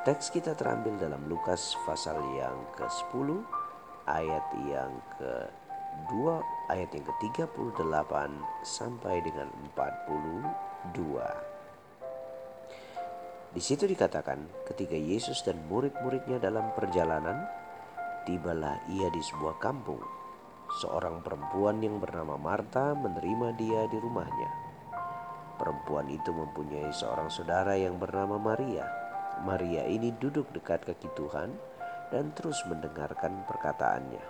Teks kita terambil dalam Lukas pasal yang ke-10 ayat yang ke-2 ayat yang ke-38 sampai dengan 42. Di situ dikatakan ketika Yesus dan murid-muridnya dalam perjalanan tibalah ia di sebuah kampung. Seorang perempuan yang bernama Marta menerima dia di rumahnya. Perempuan itu mempunyai seorang saudara yang bernama Maria Maria ini duduk dekat kaki Tuhan dan terus mendengarkan perkataannya.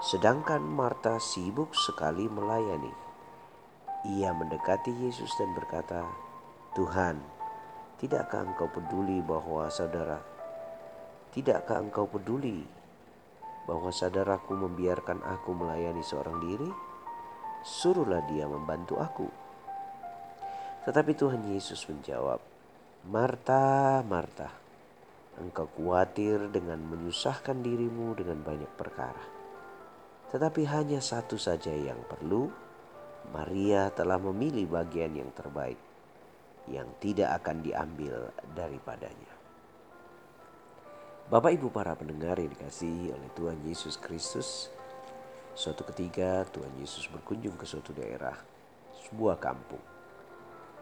Sedangkan Marta sibuk sekali melayani. Ia mendekati Yesus dan berkata, "Tuhan, tidakkah Engkau peduli bahwa saudara Tidakkah Engkau peduli bahwa saudaraku membiarkan aku melayani seorang diri? Suruhlah dia membantu aku." Tetapi Tuhan Yesus menjawab, Marta, Marta, engkau khawatir dengan menyusahkan dirimu dengan banyak perkara. Tetapi hanya satu saja yang perlu, Maria telah memilih bagian yang terbaik, yang tidak akan diambil daripadanya. Bapak Ibu para pendengar yang dikasihi oleh Tuhan Yesus Kristus, suatu ketika Tuhan Yesus berkunjung ke suatu daerah, sebuah kampung.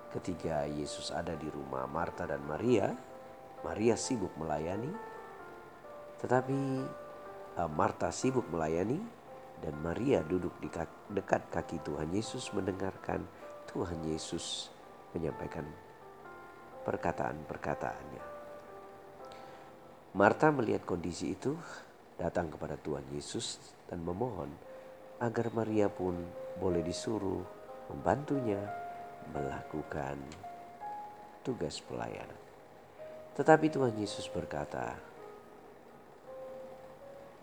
Ketika Yesus ada di rumah Marta dan Maria, Maria sibuk melayani, tetapi uh, Marta sibuk melayani dan Maria duduk di dekat kaki Tuhan Yesus mendengarkan Tuhan Yesus menyampaikan perkataan-perkataannya. Marta melihat kondisi itu, datang kepada Tuhan Yesus dan memohon agar Maria pun boleh disuruh membantunya melakukan tugas pelayanan. Tetapi Tuhan Yesus berkata,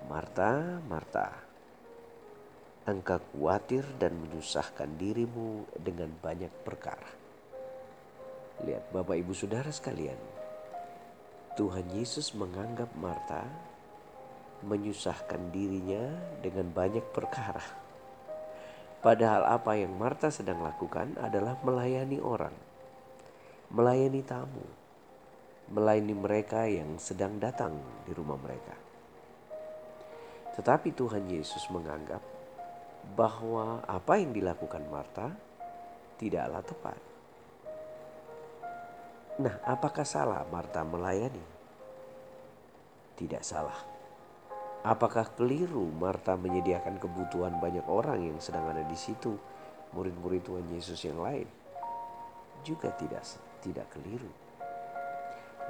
Marta, Marta, engkau khawatir dan menyusahkan dirimu dengan banyak perkara. Lihat Bapak Ibu Saudara sekalian, Tuhan Yesus menganggap Marta menyusahkan dirinya dengan banyak perkara. Padahal apa yang Marta sedang lakukan adalah melayani orang, melayani tamu, melayani mereka yang sedang datang di rumah mereka. Tetapi Tuhan Yesus menganggap bahwa apa yang dilakukan Marta tidaklah tepat. Nah, apakah salah Marta melayani? Tidak salah. Apakah keliru Marta menyediakan kebutuhan banyak orang yang sedang ada di situ, murid-murid Tuhan Yesus yang lain? Juga tidak tidak keliru.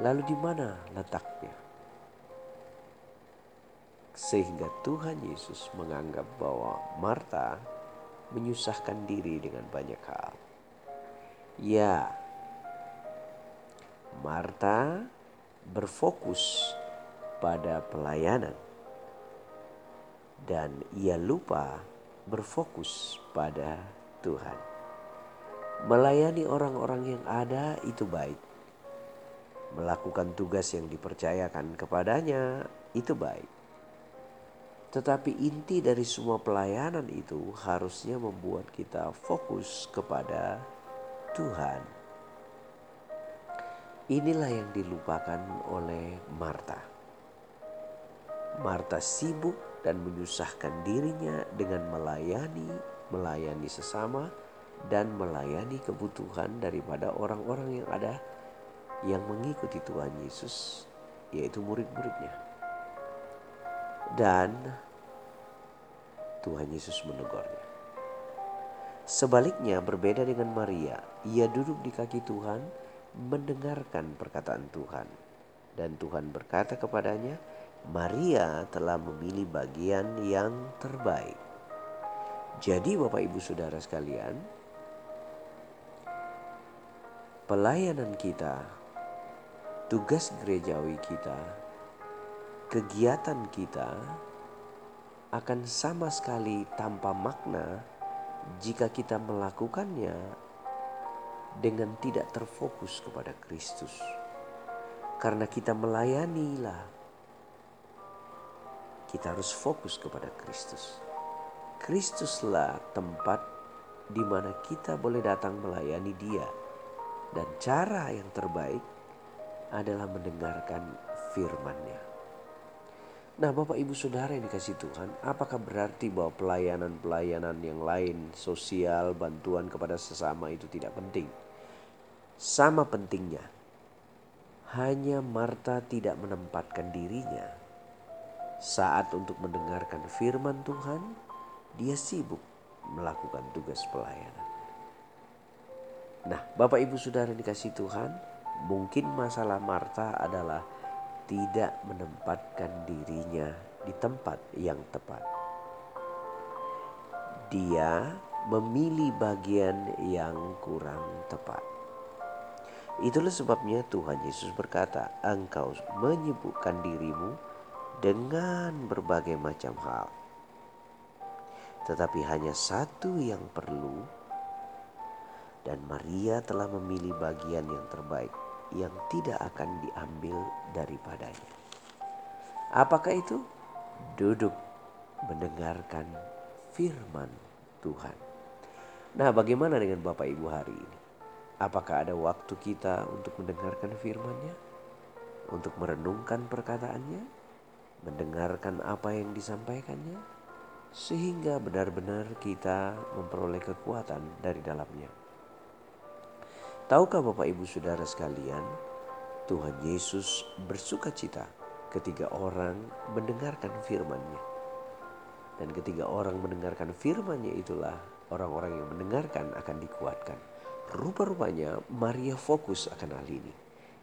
Lalu di mana letaknya? Sehingga Tuhan Yesus menganggap bahwa Marta menyusahkan diri dengan banyak hal. Ya, Marta berfokus pada pelayanan dan ia lupa berfokus pada Tuhan. Melayani orang-orang yang ada itu baik. Melakukan tugas yang dipercayakan kepadanya itu baik. Tetapi inti dari semua pelayanan itu harusnya membuat kita fokus kepada Tuhan. Inilah yang dilupakan oleh Marta. Marta sibuk dan menyusahkan dirinya dengan melayani, melayani sesama, dan melayani kebutuhan daripada orang-orang yang ada yang mengikuti Tuhan Yesus, yaitu murid-muridnya. Dan Tuhan Yesus menegurnya. Sebaliknya berbeda dengan Maria, ia duduk di kaki Tuhan mendengarkan perkataan Tuhan. Dan Tuhan berkata kepadanya, Maria telah memilih bagian yang terbaik. Jadi, Bapak Ibu Saudara sekalian, pelayanan kita tugas gerejawi kita, kegiatan kita akan sama sekali tanpa makna jika kita melakukannya dengan tidak terfokus kepada Kristus. Karena kita melayanilah, kita harus fokus kepada Kristus. Kristuslah tempat di mana kita boleh datang melayani Dia, dan cara yang terbaik adalah mendengarkan firman-Nya. Nah Bapak Ibu Saudara yang dikasih Tuhan, apakah berarti bahwa pelayanan-pelayanan yang lain, sosial, bantuan kepada sesama itu tidak penting? Sama pentingnya. Hanya Marta tidak menempatkan dirinya. Saat untuk mendengarkan firman Tuhan, dia sibuk melakukan tugas pelayanan. Nah Bapak Ibu Saudara dikasih Tuhan, mungkin masalah Marta adalah tidak menempatkan dirinya di tempat yang tepat. Dia memilih bagian yang kurang tepat. Itulah sebabnya Tuhan Yesus berkata, "Engkau menyibukkan dirimu dengan berbagai macam hal, tetapi hanya satu yang perlu, dan Maria telah memilih bagian yang terbaik." yang tidak akan diambil daripadanya. Apakah itu? Duduk mendengarkan firman Tuhan. Nah, bagaimana dengan Bapak Ibu hari ini? Apakah ada waktu kita untuk mendengarkan firman-Nya? Untuk merenungkan perkataannya? Mendengarkan apa yang disampaikannya? Sehingga benar-benar kita memperoleh kekuatan dari dalamnya. Tahukah Bapak Ibu Saudara sekalian, Tuhan Yesus bersuka cita ketika orang mendengarkan firman-Nya. Dan ketika orang mendengarkan firman-Nya itulah orang-orang yang mendengarkan akan dikuatkan. Rupa-rupanya Maria fokus akan hal ini.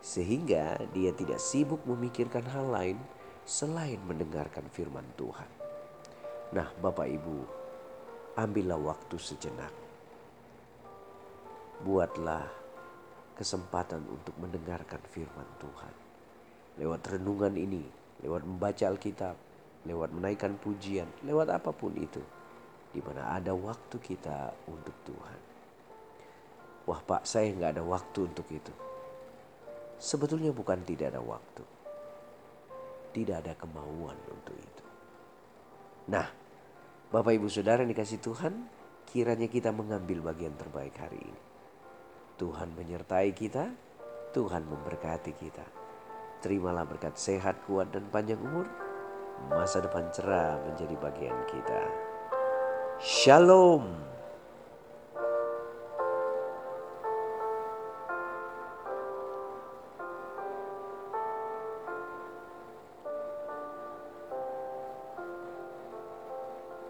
Sehingga dia tidak sibuk memikirkan hal lain selain mendengarkan firman Tuhan. Nah Bapak Ibu, ambillah waktu sejenak. Buatlah kesempatan untuk mendengarkan firman Tuhan. Lewat renungan ini, lewat membaca Alkitab, lewat menaikkan pujian, lewat apa pun itu. Di mana ada waktu kita untuk Tuhan. Wah pak saya nggak ada waktu untuk itu. Sebetulnya bukan tidak ada waktu. Tidak ada kemauan untuk itu. Nah, Bapak Ibu Saudara yang dikasih Tuhan, kiranya kita mengambil bagian terbaik hari ini Tuhan menyertai kita, Tuhan memberkati kita. Terimalah berkat sehat, kuat, dan panjang umur. Masa depan cerah menjadi bagian kita. Shalom.